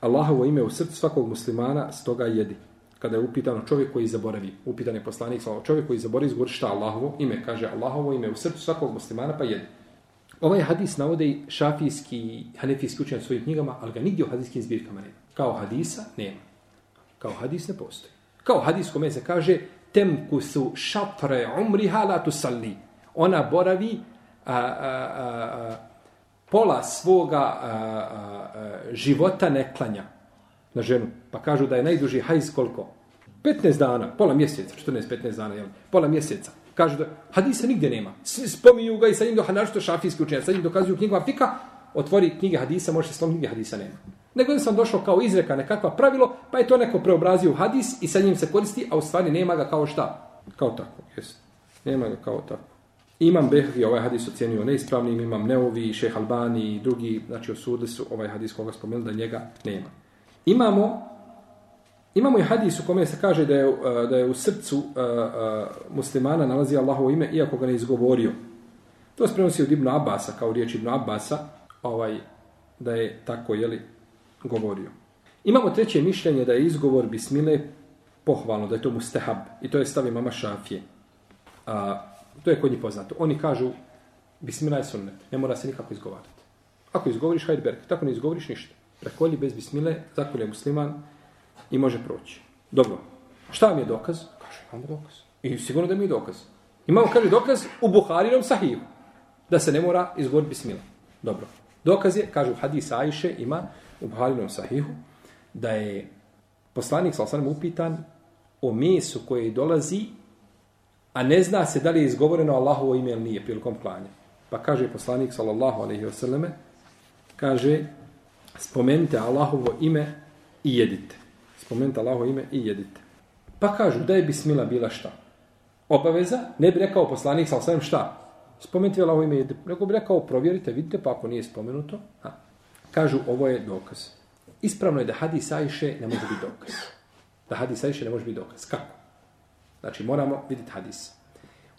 A: Allahovo ime u srcu svakog muslimana stoga jedi. Kada je upitano čovjek koji zaboravi, upitan je poslanik sa čovjek koji zaboravi izgovori šta Allahovo ime, kaže Allahovo ime u srcu svakog muslimana pa jedi. Ovaj hadis navode i šafijski i hanefijski u svojim knjigama, ali ga nigdje u hadijskim zbirkama nema. Kao hadisa nema. Kao hadis ne postoji. Kao hadis kome se kaže temku su šatre umriha la tusalli. Ona boravi a, a, a, a, pola svoga a, a, a, života ne klanja na ženu. Pa kažu da je najduži hajz koliko? 15 dana, pola mjeseca, 14-15 dana, jel? pola mjeseca. Kažu da hadisa nigdje nema. Svi spominju ga i sa njim do hanašto šafijski učenja, sa njim dokazuju knjigama fika, otvori knjige hadisa, može se slom knjige hadisa nema. Nego sam došao kao izreka nekakva pravilo, pa je to neko preobrazio u hadis i sa njim se koristi, a u stvari nema ga kao šta? Kao tako, jes. Nema ga kao tako. Imam Behvi ovaj hadis ocjenio neispravnim, imam Neovi, Šeh Albani i drugi, znači osudili su ovaj hadis koga spomenuli da njega nema. Imamo imamo i hadis u kome se kaže da je, eh, da je u srcu uh, uh, muslimana nalazi Allahovo ime, iako ga ne izgovorio. To se prenosi od Ibn Abasa, kao riječ Ibn Abasa, ovaj, da je tako, jeli, govorio. Imamo treće mišljenje da je izgovor bismile pohvalno, da je to mustahab, i to je stavi mama Šafije. A, To je kod njih poznato. Oni kažu, bismillah je sunnet, ne mora se nikako izgovarati. Ako izgovoriš, hajde berk, tako ne izgovoriš ništa. Prekolji bez bismile, zakolje musliman i može proći. Dobro, šta vam je dokaz? Kaže, imamo dokaz. I sigurno da mi je dokaz. Imamo, kaže, dokaz u Buharinom sahiju. Da se ne mora izgovoriti bismila. Dobro. Dokaz je, kaže u hadis Ajše ima u Buharinom sahihu, da je poslanik, sa sam upitan o mesu koje dolazi a ne zna se da li je izgovoreno Allahovo ime ili nije prilikom klanja. Pa kaže poslanik sallallahu alejhi ve selleme kaže spomenite Allahovo ime i jedite. Spomenite Allahovo ime i jedite. Pa kažu da je bismila bila šta? Obaveza? Ne bi rekao poslanik sallallahu alejhi šta? Spomenite Allahovo ime i jedite. Nego bi rekao provjerite, vidite pa ako nije spomenuto. Ha. Kažu ovo je dokaz. Ispravno je da hadis Ajše ne može biti dokaz. Da hadis Ajše ne može biti dokaz. Kako? Znači, moramo vidjeti hadis.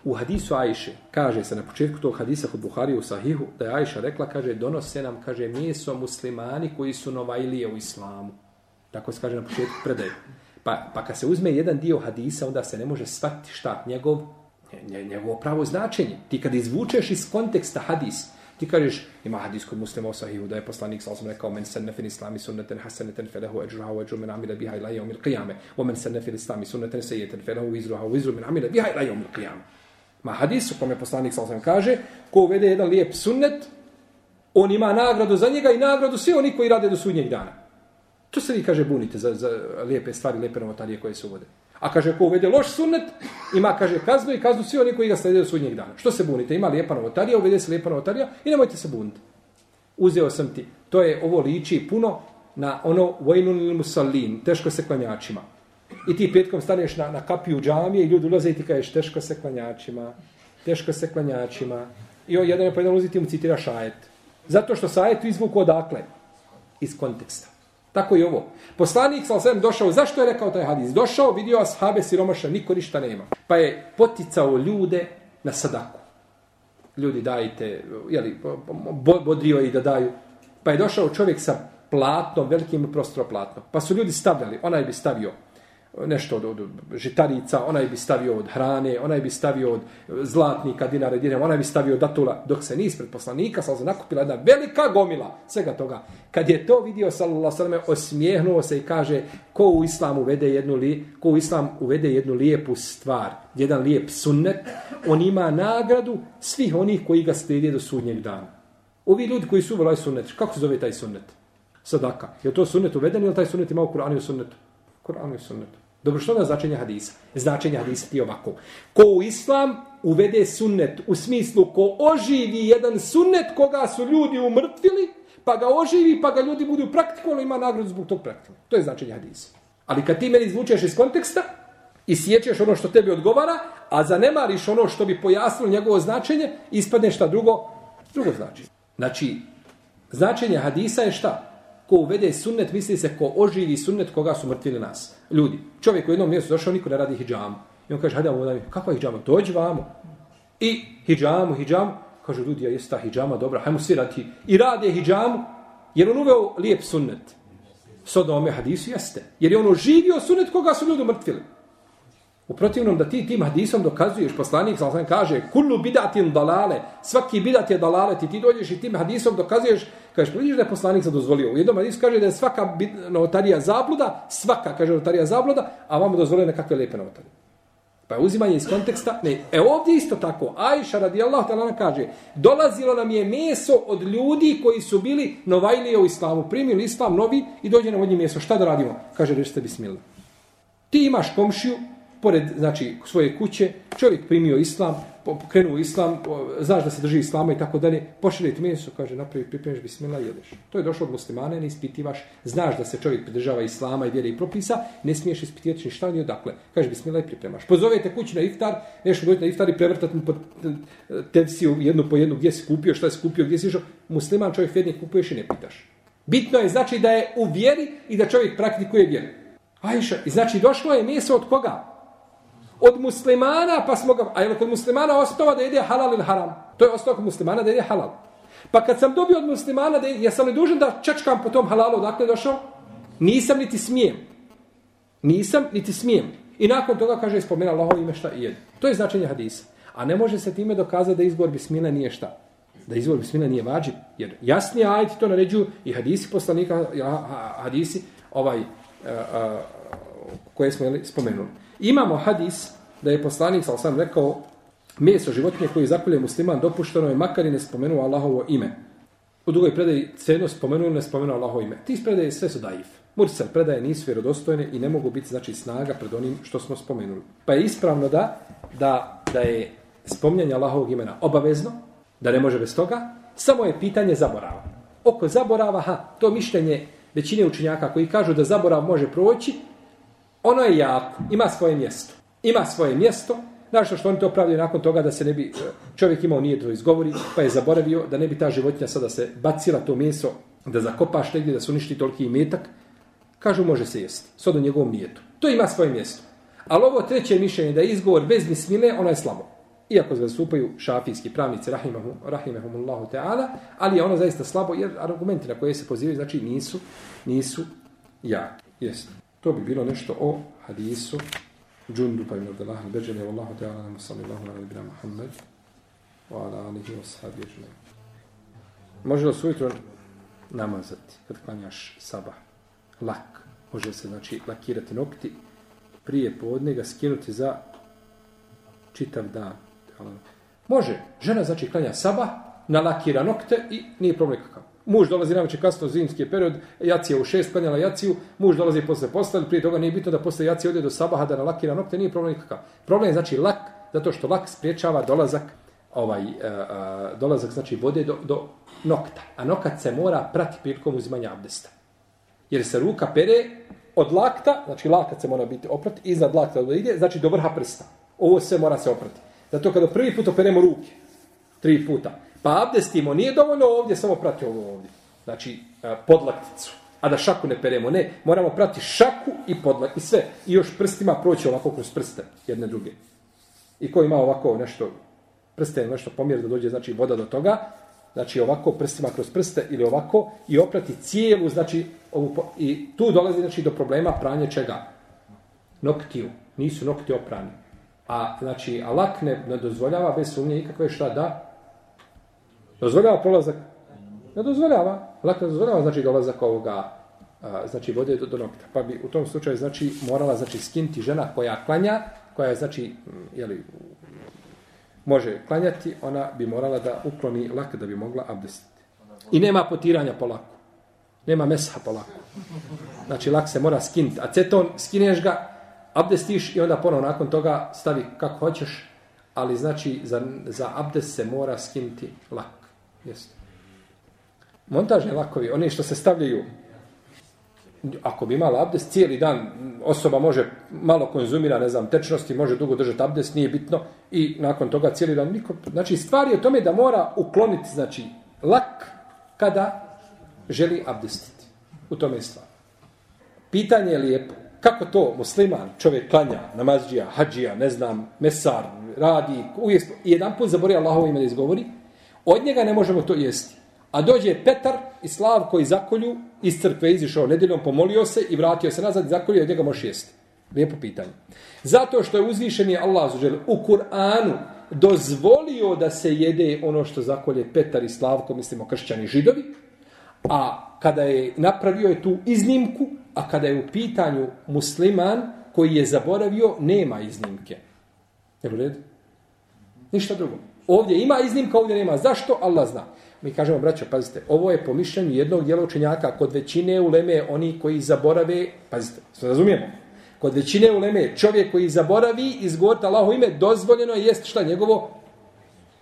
A: U hadisu Ajše, kaže se na početku tog hadisa kod Buhari u Sahihu, da je Ajša rekla, kaže, donose nam, kaže, meso muslimani koji su novajlije u islamu. Tako se kaže na početku predaje. Pa, pa kad se uzme jedan dio hadisa, onda se ne može shvatiti šta, njegov, njegovo pravo značenje. Ti kad izvučeš iz konteksta hadis, Ti kažeš, ima hadis kod muslima o sahihu, da je poslanik sa osam rekao, men senne fil islami sunneten hasaneten felehu eđruha u eđru min amila biha ila jom il qiyame, o men senne fil islami sunneten sejeten felehu izruha u izru min amila biha ila jom il qiyame. Ma hadis u kome poslanik sa osam kaže, ko uvede jedan lijep sunnet, on ima nagradu za njega i nagradu svi oni koji rade do sudnjeg dana. To se vi, kaže, bunite za, za lijepe stvari, lijepe novotarije koje se uvode. A kaže, ko uvede loš sunnet, ima, kaže, kaznu i kaznu svi oni koji ga sledaju do sudnjeg dana. Što se bunite? Ima lijepa novotarija, uvede se lijepa novotarija i nemojte se buniti. Uzeo sam ti. To je ovo liči puno na ono vojnun ili musallin, teško se klanjačima. I ti petkom staneš na, na kapiju džamije i ljudi ulaze i ti kažeš teško se klanjačima, teško se klanjačima. I on jedan je pojedan ulazi ti mu citira šajet. Zato što sajet izvuku odakle? Iz konteksta. Tako i ovo. Poslanik sa osvijem došao, zašto je rekao taj hadis? Došao, vidio ashabe siromaša, niko ništa nema. Pa je poticao ljude na sadaku. Ljudi dajte, jeli, bodrio i da daju. Pa je došao čovjek sa platnom, velikim platnom. Pa su ljudi stavljali, onaj bi stavio nešto od, od žitarica, onaj bi stavio od hrane, onaj bi stavio od zlatnika, dinara, dinara, onaj bi stavio od datula, dok se nis ispred poslanika, sa nakupila jedna velika gomila svega toga. Kad je to vidio, sallallahu sallam, osmijehnuo se i kaže, ko u islamu uvede jednu, li, ko u islam uvede jednu lijepu stvar, jedan lijep sunnet, on ima nagradu svih onih koji ga slijede do sudnjeg dana. Ovi ljudi koji su uveli ovaj sunnet, kako se zove taj sunnet? Sadaka. Je to sunnet uveden ili taj sunnet ima u Kur'anu i sunnetu? Kur'anu i sunnetu. Dobro, što je značenje hadisa? Značenje hadisa ti ovako. Ko u islam uvede sunnet u smislu ko oživi jedan sunnet koga su ljudi umrtvili, pa ga oživi, pa ga ljudi budu praktikovali, ima nagradu zbog tog praktika. To je značenje hadisa. Ali kad ti meni izvučeš iz konteksta i sjećeš ono što tebi odgovara, a zanemariš ono što bi pojasnilo njegovo značenje, ispadne šta drugo? Drugo značenje. Znači, značenje hadisa je šta? Ko uvede sunnet, misli se ko oživi sunnet koga su mrtvili nas. Ljudi, čovjek u jednom mjestu došao, niko ne radi hijjamu. I on kaže, hajde ovo da mi, kakva hijjama? Dođi vamo. I hijjamu, hijjamu. Kažu ljudi, ja jeste ta hijjama, dobra, hajmo svi raditi. I rade hijjamu, jer on uveo lijep sunnet. Sodome hadisu jeste. Jer je on oživio sunnet koga su ljudi mrtvili. U protivnom da ti tim hadisom dokazuješ, poslanik sam kaže, kullu bidatin dalale, svaki bidat je dalale, ti ti dođeš i tim hadisom dokazuješ, kažeš, vidiš da je poslanik sam dozvolio. U jednom hadisu kaže da je svaka novotarija zabluda, svaka, kaže novotarija zabluda, a vam dozvolio nekakve lepe novotarije. Pa je uzimanje iz konteksta, ne, e ovdje isto tako, Ajša radijallahu ta'ala kaže, dolazilo nam je meso od ljudi koji su bili novajlije u islamu, primili islam novi i dođe od njih meso, šta da radimo? Kaže, rečite bismillah. Ti imaš komšiju, pored znači svoje kuće, čovjek primio islam, pokrenuo islam, znaš da se drži islama i tako dalje, pošalje ti meso, kaže, napravi, pripremiš bismillah, jedeš. To je došlo od muslimana, ne ispitivaš, znaš da se čovjek pridržava islama i vjere i propisa, ne smiješ ispitivati ni šta ni odakle. Kaže, bismila i pripremaš. Pozovete kući na iftar, nešto dođete na iftar i prevrtati mu po tevsiju jednu po jednu, gdje si kupio, šta si kupio, gdje si išao. Musliman čovjek vjernik kupuješ i ne pitaš. Bitno je znači da je u vjeri i da čovjek praktikuje vjeru. Ajša, i znači došlo je meso od koga? Od muslimana, pa smo ga... A je kod muslimana ostao da jede halal ili haram? To je ostao kod muslimana da jede halal. Pa kad sam dobio od muslimana, da ja sam li dužan da čačkam po tom halalu, odakle je došao? Nisam niti smijem. Nisam niti smijem. I nakon toga kaže, spomena Allaho ime šta i jedi. To je značenje hadisa. A ne može se time dokazati da izbor bismila nije šta. Da izbor bismila nije vađi. Jer jasni ajti to naređuju i hadisi poslanika, hadisi ovaj, a, a, koje smo jeli, spomenuli. Imamo hadis da je poslanik sa sam rekao meso životinje koje zakolje musliman dopušteno je makar i ne spomenuo Allahovo ime. U drugoj predaji ceno spomenuo ne spomenuo Allahovo ime. Ti predaje sve su daif. Mursel predaje nisu vjerodostojne i ne mogu biti znači snaga pred onim što smo spomenuli. Pa je ispravno da da, da je spomnjanje Allahovog imena obavezno, da ne može bez toga, samo je pitanje zaborava. Oko zaborava, ha, to mišljenje većine učenjaka koji kažu da zaborav može proći, ono je jako, ima svoje mjesto. Ima svoje mjesto, Znaš što oni to pravili nakon toga da se ne bi e, čovjek imao nije to izgovori, pa je zaboravio da ne bi ta životinja sada se bacila to meso, da zakopaš negdje, da se uništi toliki imetak. Kažu može se jesti, s odom njegovom nijetu. To ima svoje mjesto. Ali ovo treće mišljenje da je izgovor bez bismile, ono je slabo. Iako se zastupaju šafijski pravnici, rahimahum, rahimahumullahu ta'ala, ali je ono zaista slabo, jer argumenti na koje se pozivaju, znači nisu, nisu ja. Jesi. To bi bilo nešto o hadisu Džundu pa ibn Abdullah al-Beđene Wallahu ta'ala nam sallallahu ala ibn Muhammed wa ala alihi wa sahabi ajma'in. Može li sujutro namazati kad klanjaš sabah? Lak. Može se znači lakirati nokti prije podne ga skinuti za čitav dan. Ono? Može. Žena znači klanja sabah, nalakira nokte i nije problem kakav. Muž dolazi na večer kasno zimski period, jacija u šest klanjala jaciju, muž dolazi posle postali, prije toga nije bitno da posle jacije ode do sabaha da nalakira nokte, nije problem nikakav. Problem je znači lak, zato što lak spriječava dolazak ovaj a, a, dolazak znači vode do, do nokta. A nokat se mora prati prilikom uzimanja abdesta. Jer se ruka pere od lakta, znači lakat se mora biti oprat, iznad lakta da ide, znači do vrha prsta. Ovo sve mora se oprati. Zato kada prvi put operemo ruke, tri puta, pa abdestimo, nije dovoljno ovdje, samo prati ovo ovdje. Znači, podlakticu. A da šaku ne peremo, ne. Moramo prati šaku i podlak i sve. I još prstima proći ovako kroz prste, jedne druge. I ko ima ovako nešto, prste nešto pomjer da dođe, znači voda do toga, znači ovako prstima kroz prste ili ovako i oprati cijelu, znači ovu, i tu dolazi znači do problema pranje čega? Noktiju. Nisu nokti oprani. A znači, a lak ne, ne dozvoljava bez sumnje ikakve šta da? Dozvoljava prolazak? Ne dozvoljava. Lak ne dozvoljava znači dolazak ovoga a, znači vode do, do nokta. Pa bi u tom slučaju znači morala znači skinti žena koja klanja, koja je znači mm, je li može klanjati, ona bi morala da ukloni lak da bi mogla abdestiti. I nema potiranja po laku. Nema mesha po laku. Znači lak se mora skinti. Aceton, skineš ga, abdestiš i onda ponovo nakon toga stavi kako hoćeš, ali znači za, za abdest se mora skinti lak. Jeste. Montažni lakovi, oni što se stavljaju, ako bi imala abdest, cijeli dan osoba može malo konzumira, ne znam, tečnosti, može dugo držati abdest, nije bitno, i nakon toga cijeli dan niko... Znači, stvar je u tome da mora ukloniti, znači, lak kada želi abdestiti. U tome je stvar. Pitanje je lijepo. Kako to musliman, čovjek klanja, namazđija, hađija, ne znam, mesar, radi, uvijek, jedan put zabori Allahovo ime da izgovori, od njega ne možemo to jesti. A dođe Petar i Slav koji zakolju, iz crkve izišao nedeljom, pomolio se i vratio se nazad i zakolju, od njega može jesti. Lijepo pitanje. Zato što je uzvišeni Allah zuđel, u Kur'anu dozvolio da se jede ono što zakolje Petar i Slavko, mislimo kršćani židovi, a kada je napravio je tu iznimku, a kada je u pitanju musliman koji je zaboravio, nema iznimke. Je u redu? Ništa drugo. Ovdje ima iznimka, ovdje nema. Zašto? Allah zna. Mi kažemo, braćo, pazite, ovo je po mišljenju jednog dijela učenjaka, kod većine uleme, oni koji zaborave, pazite, se razumijemo, kod većine uleme, čovjek koji zaboravi izgovoriti Allaho ime, dozvoljeno je jest šta njegovo,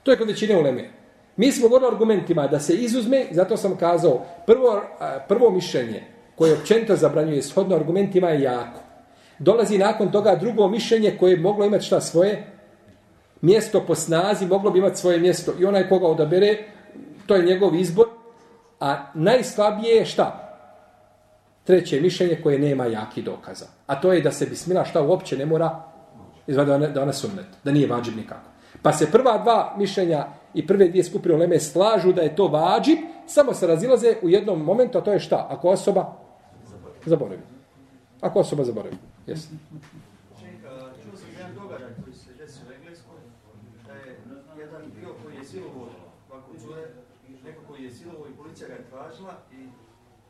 A: to je kod većine uleme. Mi smo govorili argumentima da se izuzme, zato sam kazao, prvo, prvo mišljenje koje općenito zabranjuje shodno argumentima je jako. Dolazi nakon toga drugo mišljenje koje je moglo imati šta svoje mjesto po snazi, moglo bi imati svoje mjesto i onaj koga odabere, to je njegov izbor, a najslabije je šta? Treće mišljenje koje nema jaki dokaza. A to je da se bismila šta uopće ne mora izvada da ona, da sunnet, da nije vađib nikako. Pa se prva dva mišljenja i prve dvije skupine uleme slažu da je to vađib, samo se razilaze u jednom momentu, a to je šta? Ako osoba zaboravi. Ako osoba zaboravi. Jesi.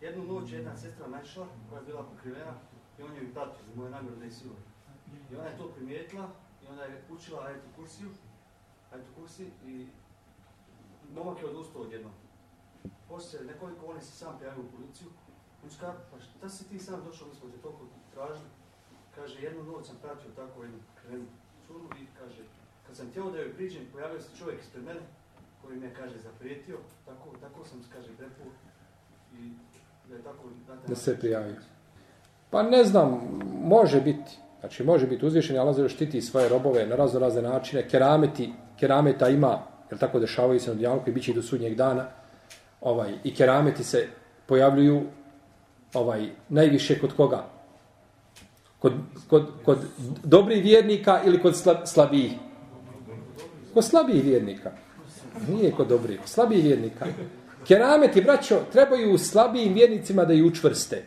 C: Jednu noć jedna sestra našla koja je bila pokrivena i on je ju pratio za moje namjeru da je. I ona je to primijetila i onda je učila ajetu kursiju, ajetu kursi i momak je odustao odjedno. Poslije nekoliko oni se sam prijavio u policiju. On će kada, pa šta si ti sam došao, mi smo te toliko tražili. Kaže, jednu noć sam pratio tako jednu krenu curu i kaže, kad sam htio da joj priđem, pojavio se čovjek ispred mene koji me, kaže, zaprijetio. Tako, tako sam kaže, prepuo. I da, je tako, da,
A: da se prijavi. Pa ne znam, može biti. Znači, može biti uzvišen, Allah zelo štiti svoje robove na razno razne načine. Kerameti, kerameta ima, jer tako dešavaju se na dijalku i bit će do sudnjeg dana. Ovaj, I kerameti se pojavljuju ovaj najviše kod koga? Kod, kod, kod dobrih vjernika ili kod slabijih? Kod slabijih vjernika. Nije kod dobrih, slabijih vjernika. Kerameti, braćo, trebaju slabijim vjernicima da ih učvrste.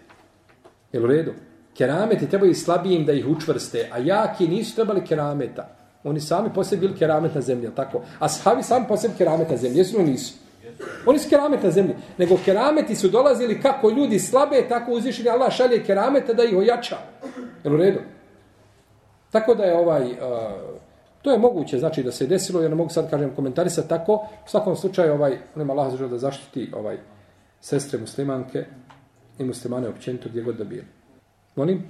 A: Jel u redu? Kerameti trebaju slabijim da ih učvrste, a jaki nisu trebali kerameta. Oni sami po sebi bili keramet na zemlji, tako? A sahabi sami po sebi keramet na zemlji, jesu li nisu? Oni su keramet na zemlji. Nego kerameti su dolazili kako ljudi slabe, tako uzvišeni Allah šalje kerameta da ih ojača. Jel u redu? Tako da je ovaj... Uh, To je moguće, znači da se desilo, ja ne mogu sad kažem komentarisati tako, u svakom slučaju ovaj, nema Allah da zaštiti ovaj sestre muslimanke i muslimane općenito gdje god da bili. Molim?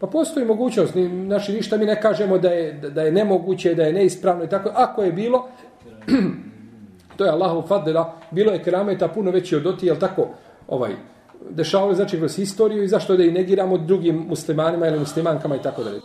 A: Pa postoji mogućnost, ni, naši ništa mi ne kažemo da je, da je nemoguće, da je neispravno i tako. Ako je bilo, to je Allahu fadela, bilo je kerameta puno veći od oti, jel tako, ovaj, dešavalo znači kroz historiju i zašto da i negiramo drugim muslimanima ili muslimankama i tako dalje.